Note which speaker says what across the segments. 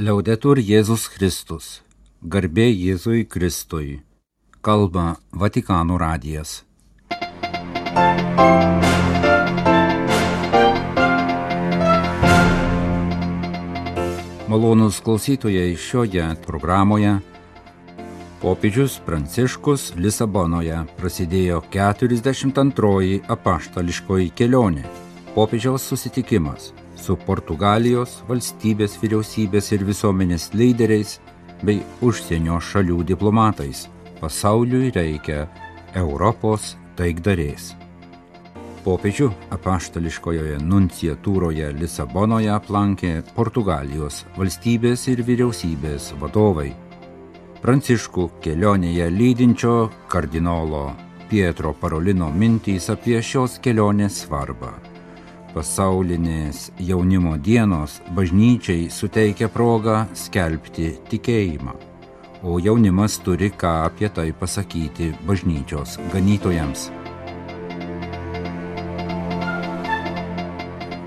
Speaker 1: Liaudetur Jėzus Kristus. Garbė Jėzui Kristui. Kalba Vatikano radijas. Malonus klausytojai šioje programoje Popiežius Pranciškus Lisabonoje prasidėjo 42 apaštališkoji kelionė. Popiežiaus susitikimas su Portugalijos valstybės vyriausybės ir visuomenės lyderiais bei užsienio šalių diplomatais. Pasauliui reikia Europos taikdarės. Popiežių apaštališkojoje nunciatūroje Lisabonoje aplankė Portugalijos valstybės ir vyriausybės vadovai. Pranciškų kelionėje lydinčio kardinolo Pietro Parolino mintys apie šios kelionės svarbą pasaulinės jaunimo dienos bažnyčiai suteikia progą skelbti tikėjimą, o jaunimas turi ką apie tai pasakyti bažnyčios ganytojams.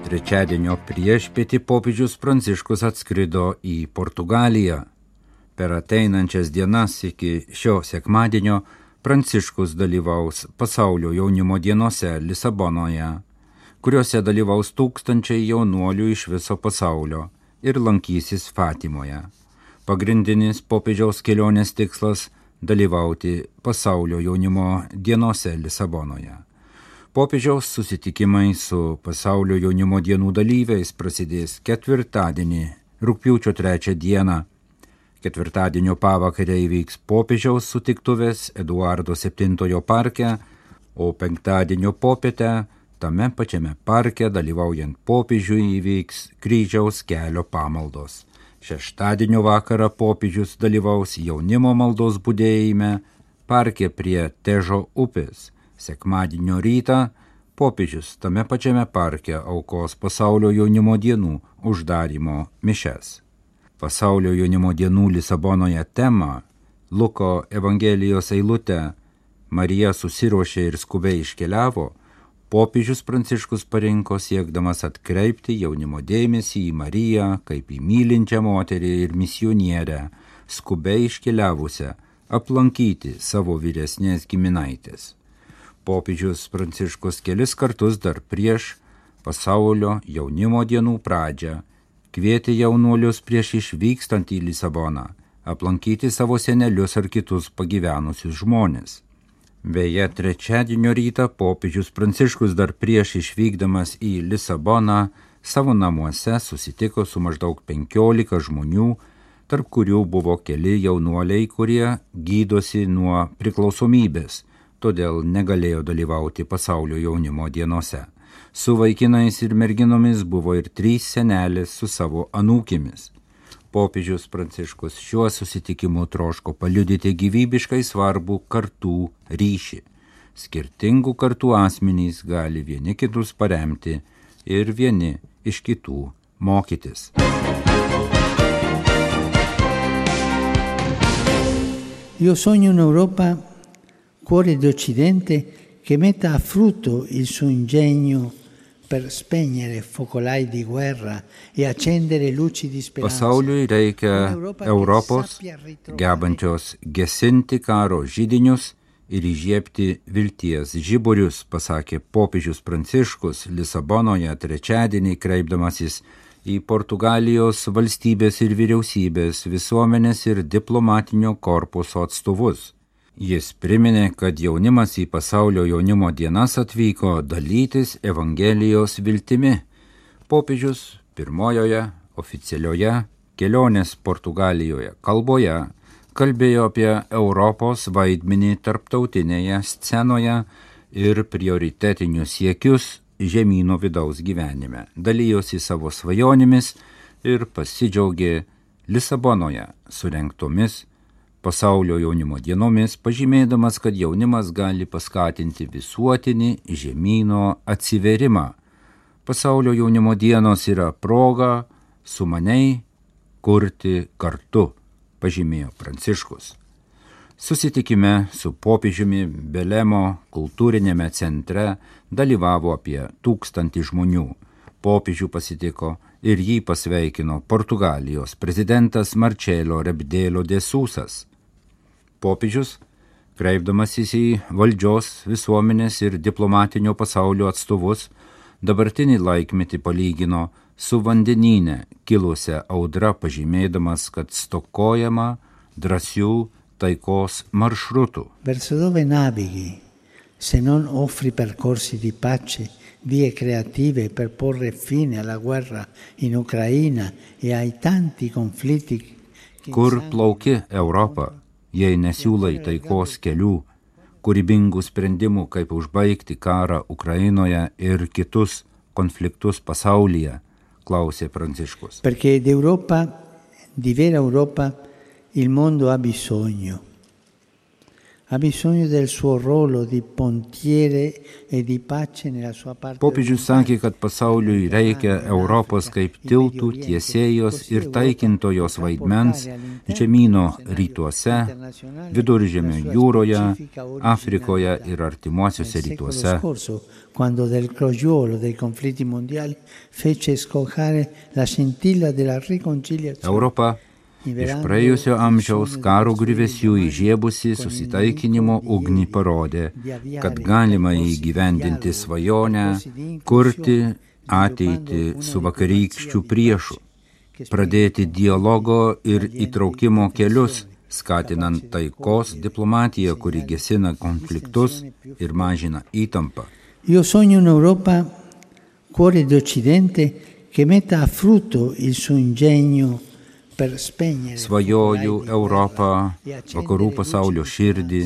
Speaker 1: Trečiadienio priešpėti popiežius Pranciškus atskrido į Portugaliją. Per ateinančias dienas iki šio sekmadienio Pranciškus dalyvaus pasaulio jaunimo dienose Lisabonoje kuriuose dalyvaus tūkstančiai jaunuolių iš viso pasaulio ir lankysis Fatimoje. Pagrindinis popiežiaus kelionės tikslas - dalyvauti pasaulio jaunimo dienose Lisabonoje. Popiežiaus susitikimai su pasaulio jaunimo dienų dalyviais prasidės ketvirtadienį, rūpiučio trečią dieną. Ketvirtadienio pavakarė įvyks popiežiaus sutiktuvės Eduardo VII parke, o penktadienio popietę tame pačiame parke dalyvaujant popiežiui įvyks kryžiaus kelio pamaldos. Šeštadienio vakarą popiežius dalyvaus jaunimo maldos būdėjime parke prie Težo upės. Sekmadienio rytą popiežius tame pačiame parke aukos pasaulio jaunimo dienų uždarimo mišes. Pasaulio jaunimo dienų Lisabonoje tema Luko Evangelijos eilutė Marija susiruošė ir skubiai iškeliavo popiežius Pranciškus parinko siekdamas atkreipti jaunimo dėmesį į Mariją kaip į mylinčią moterį ir misionierę, skubiai iškeliavusią aplankyti savo vyresnės giminaitės. Popiežius Pranciškus kelis kartus dar prieš pasaulio jaunimo dienų pradžią kvietė jaunuolius prieš išvykstant į Lisaboną aplankyti savo senelius ar kitus pagyvenusius žmonės. Beje, trečiadienio rytą popiežius Pranciškus dar prieš išvykdamas į Lisaboną savo namuose susitiko su maždaug 15 žmonių, tarp kurių buvo keli jaunuoliai, kurie gydosi nuo priklausomybės, todėl negalėjo dalyvauti pasaulio jaunimo dienose. Su vaikinais ir merginomis buvo ir trys senelės su savo anūkimis popiežius Pranciškus šiuo susitikimu troško paliudyti gyvybiškai svarbų kartų ryšį. Skirtingų kartų asmenys gali vieni kitus paremti ir vieni iš kitų mokytis.
Speaker 2: Io sogno un'Europa, cuore d'Occidente, che metta a frutto il suo ingegno per spegnere focolai di guerra e accendere luci di speranza.
Speaker 1: Pasauliui reikia Europos, gebančios gesinti karo žydinius ir įžiepti vilties žiburius, pasakė popiežius Pranciškus Lisabonoje trečiadienį kreipdamasis į Portugalijos valstybės ir vyriausybės visuomenės ir diplomatinio korpuso atstovus. Jis priminė, kad jaunimas į pasaulio jaunimo dienas atvyko dalytis Evangelijos viltimi. Popiežius pirmojoje oficialioje kelionės Portugalijoje kalboje kalbėjo apie Europos vaidmenį tarptautinėje scenoje ir prioritetinius siekius žemynų vidaus gyvenime, dalyjosi savo svajonėmis ir pasidžiaugė Lisabonoje surenktomis pasaulio jaunimo dienomis, pažymėdamas, kad jaunimas gali paskatinti visuotinį žemynų atsiverimą. Pasaulio jaunimo dienos yra proga sumaniai kurti kartu, pažymėjo Pranciškus. Susitikime su popiežiumi Belemo kultūrinėme centre dalyvavo apie tūkstantį žmonių. Popiežių pasitiko ir jį pasveikino Portugalijos prezidentas Marcelo Rebdėlo de Susas. Popiežius, kreipdamasis į valdžios, visuomenės ir diplomatinio pasaulio atstovus, dabartinį laikmetį palygino su vandenyne kilusią audrą pažymėdamas, kad stokojama drąsių taikos maršrutų.
Speaker 2: Verso dove navighi, se non offri percorsi di pace, vie creative per porre fine alla guerra in Ucraina e ai tanti conflitti.
Speaker 1: Kur plauki Europą, jei nesiūlai taikos kelių, kūrybingų sprendimų, kaip užbaigti karą Ukrainoje ir kitus konfliktus pasaulyje, klausė Pranciškus.
Speaker 2: Perché d'Europa, di vera Europa, il mondo ha bisogno. Ha bisogno del suo ruolo di pontiere e di pace nella sua parte.
Speaker 1: Popiežius sakė, kad pasauliui reikia Europos kaip tiltų, tiesėjos ir taikintojos vaidmens žemynų rytuose, viduržėmio jūroje, Afrikoje ir artimuosiuose rytuose.
Speaker 2: Quando del crogiuolo dei conflitti mondiali fece scoccare la scintilla della riconciliazione.
Speaker 1: Europa iš praėjusio amžiaus karo grįvesių įžiebusi susitaikinimo ugnį parodė, kad galima įgyvendinti svajonę, kurti ateitį su vakarykščių priešų, pradėti dialogo ir įtraukimo kelius, skatinant taikos diplomatiją, kuri gesina konfliktus ir mažina įtampą.
Speaker 2: Un'Europa, cuore d'Occidente, che metta a frutto il suo ingegno
Speaker 1: Svajoju Europą, vakarų pasaulio širdį,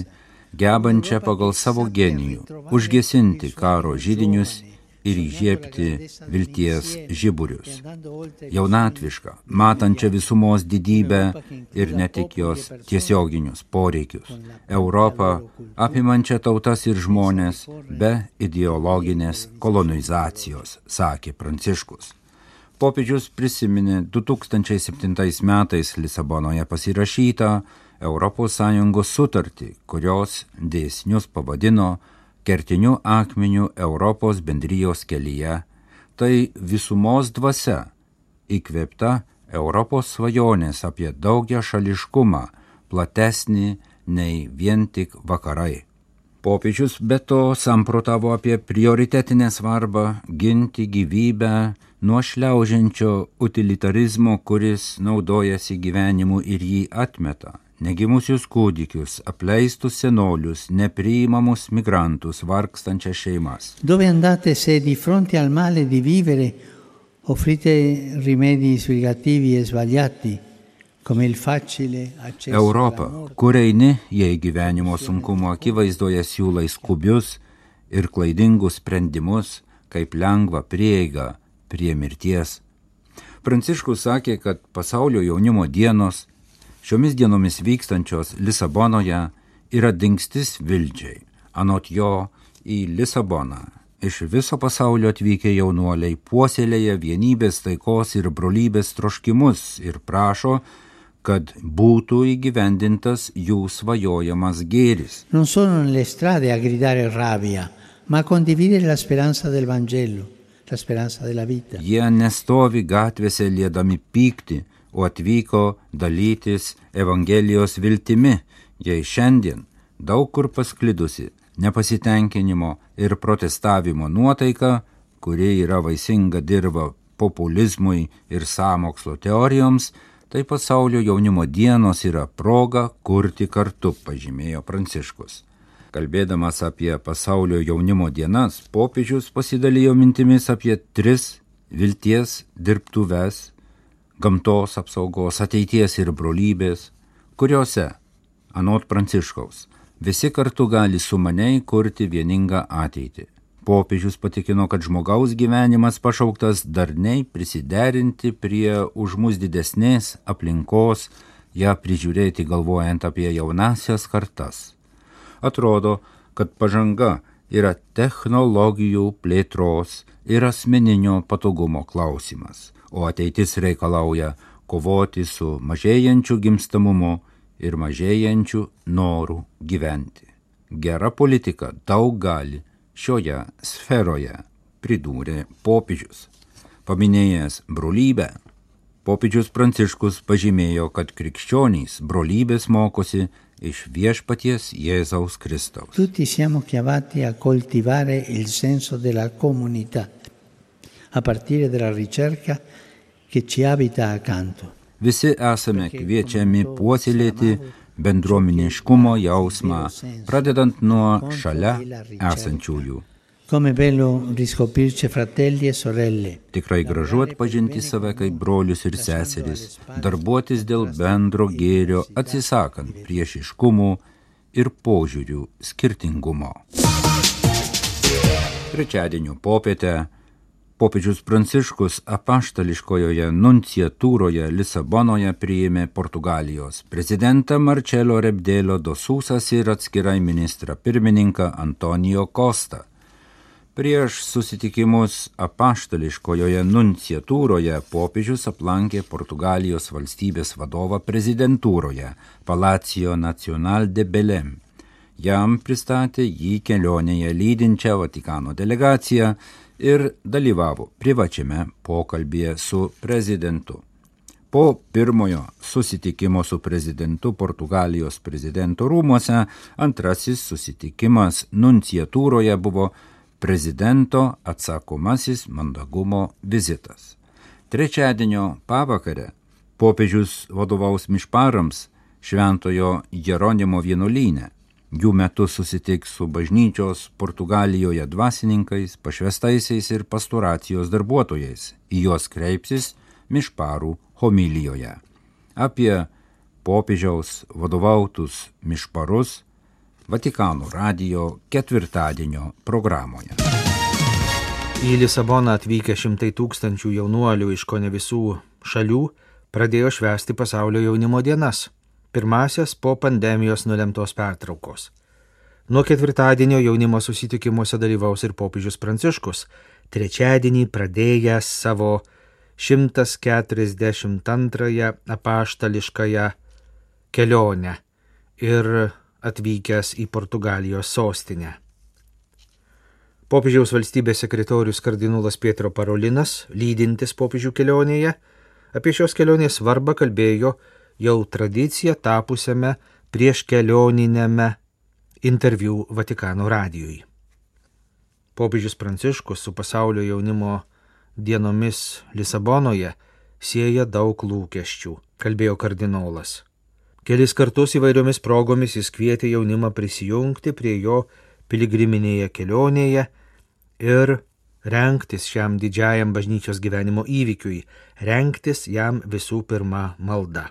Speaker 1: gebančią pagal savo genijų užgesinti karo žydinius ir įžiepti vilties žiburius. Jaunatvišką, matančią visumos didybę ir ne tik jos tiesioginius poreikius. Europą apimančią tautas ir žmonės be ideologinės kolonizacijos, sakė Pranciškus. Popiežius prisiminė 2007 metais Lisabonoje pasirašytą ES sutartį, kurios dėsnius pavadino kertiniu akmeniu Europos bendrijos kelyje. Tai visumos dvasia, įkvėpta Europos svajonės apie daugia šališkumą, platesnį nei vien tik vakarai. Popiežius be to samprotavo apie prioritetinę svarbą ginti gyvybę nuo šliaužiančio utilitarizmo, kuris naudojasi gyvenimu ir jį atmeta, negimusius kūdikius, apleistus senolius, nepriimamus migrantus, vargstančias šeimas.
Speaker 2: Dove andate se di fronte al male di vivere offrite rimedi sbrigativi e sbagliati?
Speaker 1: Europą, kur eini, jei gyvenimo sunkumo akivaizdoje siūlai skubius ir klaidingus sprendimus, kaip lengva prieiga prie mirties. Pranciškus sakė, kad pasaulio jaunimo dienos, šiomis dienomis vykstančios Lisabonoje, yra dingstis vilčiai. Anot jo į Lisaboną iš viso pasaulio atvykę jaunuoliai puoselėja vienybės, taikos ir brolybės troškimus ir prašo, kad būtų įgyvendintas jų svajojamas gėris.
Speaker 2: Non sono nelle strade a gridare rabbia, ma condividere la speranza del Vangelo.
Speaker 1: Jie nestovi gatvėse liedami pykti, o atvyko dalytis Evangelijos viltimi, jei šiandien daug kur pasklidusi nepasitenkinimo ir protestavimo nuotaika, kuri yra vaisinga dirba populizmui ir samokslo teorijoms, tai pasaulio jaunimo dienos yra proga kurti kartu, pažymėjo Pranciškus. Kalbėdamas apie pasaulio jaunimo dienas, popiežius pasidalijo mintimis apie tris vilties dirbtuves - gamtos apsaugos, ateities ir brolybės, kuriuose, anot Pranciškaus, visi kartu gali sumaniai kurti vieningą ateitį. Popiežius patikino, kad žmogaus gyvenimas pašauktas darniai prisiderinti prie už mus didesnės aplinkos, ją prižiūrėti galvojant apie jaunasias kartas atrodo, kad pažanga yra technologijų plėtros ir asmeninio patogumo klausimas, o ateitis reikalauja kovoti su mažėjančiu gimstamumu ir mažėjančiu noru gyventi. Gera politika daug gali šioje sferoje, pridūrė popiežius. Paminėjęs brolybę, popiežius Pranciškus pažymėjo, kad krikščionys brolybės mokosi iš viešpaties Jėzaus Kristaus.
Speaker 2: Tutti siamo chiamati a coltivare il senso della comunità, a partire dalla ricerca che ci abita accanto.
Speaker 1: Visi esame kviečiami puoselėti bendruomeniškumo jausmą, pradedant nuo šalia esančiųjų.
Speaker 2: E.
Speaker 1: Tikrai gražu atpažinti save kaip brolius ir seseris, darbuotis dėl bendro gėrio, atsisakant priešiškumų ir požiūrių skirtingumo. Trečiadienio popietę popiežius Pranciškus apaštališkojoje nunciatūroje Lisabonoje priėmė Portugalijos prezidentą Marcelo Rebdėlio Dosūsas ir atskirai ministrą pirmininką Antonijo Kostą. Prieš susitikimus apaštališkojoje nunciatūroje popiežius aplankė Portugalijos valstybės vadovą prezidentūroje Palacio Nacional de Belem. Jam pristatė jį kelionėje lydinčią Vatikano delegaciją ir dalyvavo privačiame pokalbėje su prezidentu. Po pirmojo susitikimo su prezidentu Portugalijos prezidento rūmose antrasis susitikimas nunciatūroje buvo prezidento atsakomasis mandagumo vizitas. Trečiadienio pavakarę popiežius vadovaus mišparams Šventojo Jeronimo vienuolyne. Jų metu susitiks su bažnyčios Portugalijoje dvasininkais, pašvestaisiais ir pastoracijos darbuotojais. Į juos kreipsis mišparų homilijoje. Apie popiežiaus vadovautus mišparus Vatikano radio ketvirtadienio programoje.
Speaker 3: Į Lisaboną atvykę šimtai tūkstančių jaunuolių iš ko ne visų šalių pradėjo švęsti pasaulio jaunimo dienas pirmasias po pandemijos nulemtos pertraukos. Nuo ketvirtadienio jaunimo susitikimuose dalyvaus ir popiežius Pranciškus, trečiadienį pradėjęs savo 142 apaštališkąją kelionę ir atvykęs į Portugalijos sostinę. Popiežiaus valstybės sekretorius kardinolas Pietro Parolinas, lydintis popiežių kelionėje, apie šios kelionės svarbą kalbėjo jau tradicija tapusiame prieš kelioninėme interviu Vatikano radijui. Popiežius Pranciškus su pasaulio jaunimo dienomis Lisabonoje sieja daug lūkesčių, kalbėjo kardinolas. Kelis kartus įvairiomis progomis jis kvietė jaunimą prisijungti prie jo piligriminėje kelionėje ir renktis šiam didžiajam bažnyčios gyvenimo įvykiui, renktis jam visų pirma malda.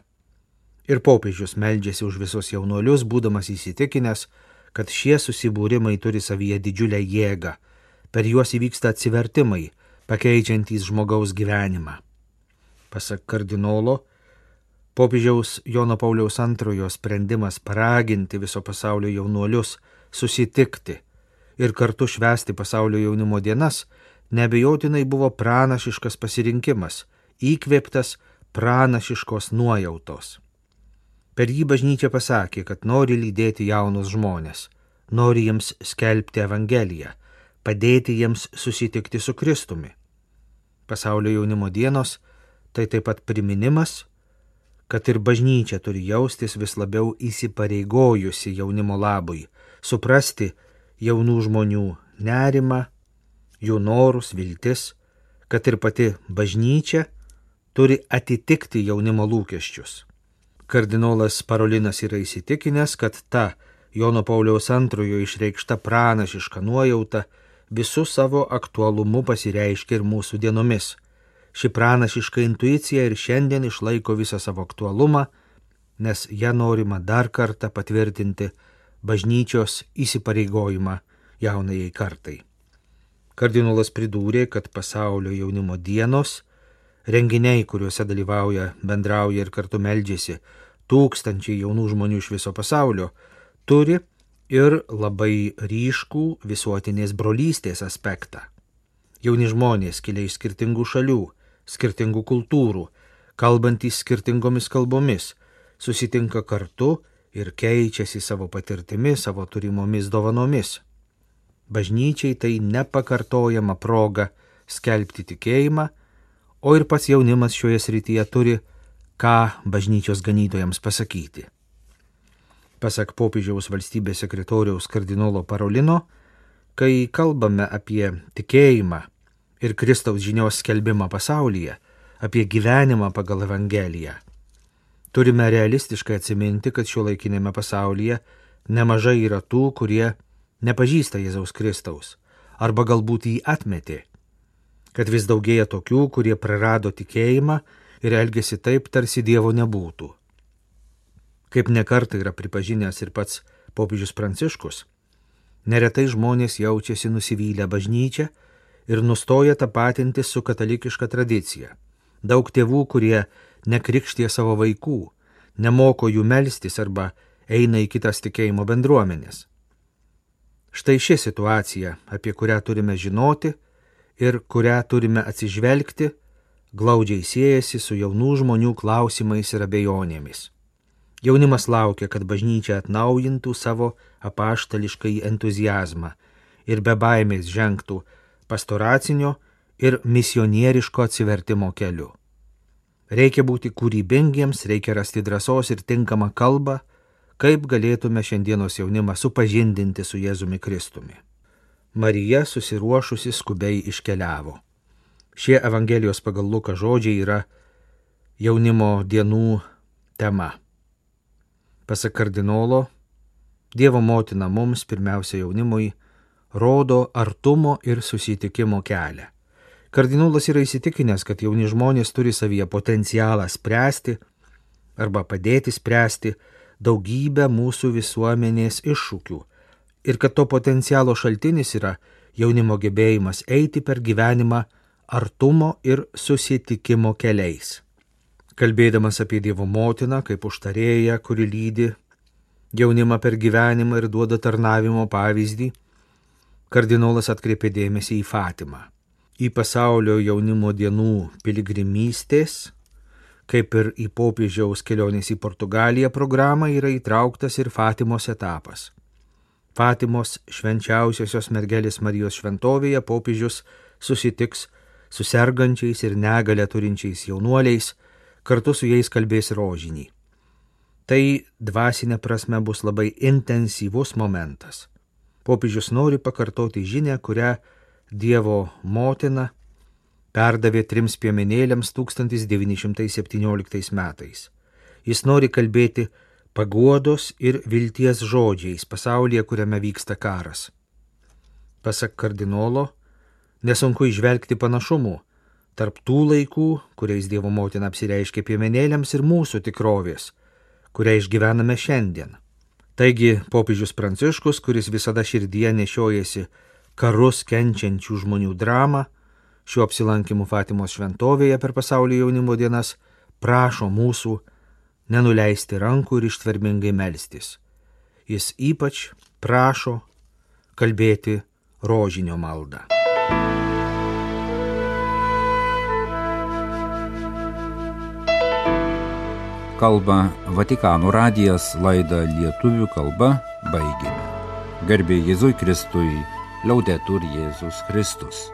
Speaker 3: Ir popiežius meldžiasi už visus jaunuolius, būdamas įsitikinęs, kad šie susibūrimai turi savyje didžiulę jėgą, per juos įvyksta atsivertimai, pakeičiantys žmogaus gyvenimą. Pasak kardinolo, popiežiaus Jono Pauliaus antrojo sprendimas paraginti viso pasaulio jaunuolius susitikti ir kartu švęsti pasaulio jaunimo dienas nebejotinai buvo pranašiškas pasirinkimas, įkvėptas pranašiškos nuojautos. Per jį bažnyčia pasakė, kad nori lydėti jaunus žmonės, nori jiems skelbti Evangeliją, padėti jiems susitikti su Kristumi. Pasaulio jaunimo dienos tai taip pat priminimas, kad ir bažnyčia turi jaustis vis labiau įsipareigojusi jaunimo labui, suprasti jaunų žmonių nerimą, jų norus, viltis, kad ir pati bažnyčia turi atitikti jaunimo lūkesčius. Kardinolas Parolinas yra įsitikinęs, kad ta Jono Pauliaus antrojo išreikšta pranašiška nuojauta visų savo aktualumu pasireiškia ir mūsų dienomis. Ši pranašiška intuicija ir šiandien išlaiko visą savo aktualumą, nes ją norima dar kartą patvirtinti bažnyčios įsipareigojimą jaunajai kartai. Kardinolas pridūrė, kad pasaulio jaunimo dienos renginiai, kuriuose dalyvauja, bendrauja ir kartu meldžiasi tūkstančiai jaunų žmonių iš viso pasaulio, turi ir labai ryškų visuotinės brolystės aspektą. Jauni žmonės kilia iš skirtingų šalių, skirtingų kultūrų, kalbantys skirtingomis kalbomis, susitinka kartu ir keičiasi savo patirtimi, savo turimomis dovanomis. Bažnyčiai tai nepakartojama proga skelbti tikėjimą, o ir pats jaunimas šioje srityje turi ką bažnyčios ganytojams pasakyti. Pasak popiežiaus valstybės sekretoriaus kardinolo Parolino, kai kalbame apie tikėjimą ir Kristaus žinios skelbimą pasaulyje, apie gyvenimą pagal Evangeliją, turime realistiškai atsiminti, kad šio laikinėme pasaulyje nemažai yra tų, kurie nepažįsta Jėzaus Kristaus arba galbūt jį atmetė, kad vis daugėja tokių, kurie prarado tikėjimą ir elgesi taip, tarsi Dievo nebūtų. Kaip nekartai yra pripažinęs ir pats popiežius Pranciškus, neretai žmonės jaučiasi nusivylę bažnyčią ir nustoja tapatinti su katalikiška tradicija. Daug tėvų, kurie nekrikštie savo vaikų, nemoko jų melstis arba eina į kitas tikėjimo bendruomenės. Štai ši situacija, apie kurią turime žinoti ir kurią turime atsižvelgti, glaudžiai siejasi su jaunų žmonių klausimais ir abejonėmis. Jaunimas laukia, kad bažnyčia atnaujintų savo apaštališkai entuzijazmą ir be baimės žengtų pastoracinio ir misionieriško atsivertimo keliu. Reikia būti kūrybingiems, reikia rasti drąsos ir tinkamą kalbą, kaip galėtume šiandienos jaunimą supažindinti su Jėzumi Kristumi. Marija susiruošusi skubiai iškeliavo. Šie Evangelijos pagal Luką žodžiai yra jaunimo dienų tema. Pasak kardinolo, Dievo motina mums, pirmiausia jaunimui, rodo artumo ir susitikimo kelią. Kardinolas yra įsitikinęs, kad jauni žmonės turi savyje potencialą spręsti arba padėti spręsti daugybę mūsų visuomenės iššūkių ir kad to potencialo šaltinis yra jaunimo gebėjimas eiti per gyvenimą artumo ir susitikimo keliais. Kalbėdamas apie Dievo motiną kaip užtarėją, kuri lydi jaunimą per gyvenimą ir duoda tarnavimo pavyzdį, kardinolas atkreipė dėmesį į Fatimą, į pasaulio jaunimo dienų piligrimystės Kaip ir į popiežiaus kelionės į Portugaliją programą yra įtrauktas ir Fatimos etapas. Fatimos švenčiausiosios mergelės Marijos šventovėje popiežius susitiks su sergančiais ir negalę turinčiais jaunuoliais, kartu su jais kalbės rožinį. Tai dvasinė prasme bus labai intensyvus momentas. Popiežius nori pakartoti žinę, kurią Dievo motina perdavė trims piemenėliams 1917 metais. Jis nori kalbėti paguodos ir vilties žodžiais pasaulyje, kuriame vyksta karas. Pasak kardinolo, nesunku išvelgti panašumų tarp tų laikų, kuriais Dievo motina apsireiškė piemenėliams ir mūsų tikrovės, kurią išgyvename šiandien. Taigi popiežius Pranciškus, kuris visada širdyje nešiojasi karus kenčiančių žmonių dramą, šiuo apsilankimu Fatimos šventovėje per pasaulio jaunimo dienas prašo mūsų nenuleisti rankų ir ištvermingai melstis. Jis ypač prašo kalbėti rožinio maldą.
Speaker 1: Kalba Vatikano radijas laidą lietuvių kalba baigėme. Garbė Jėzui Kristui, liaudetur Jėzus Kristus.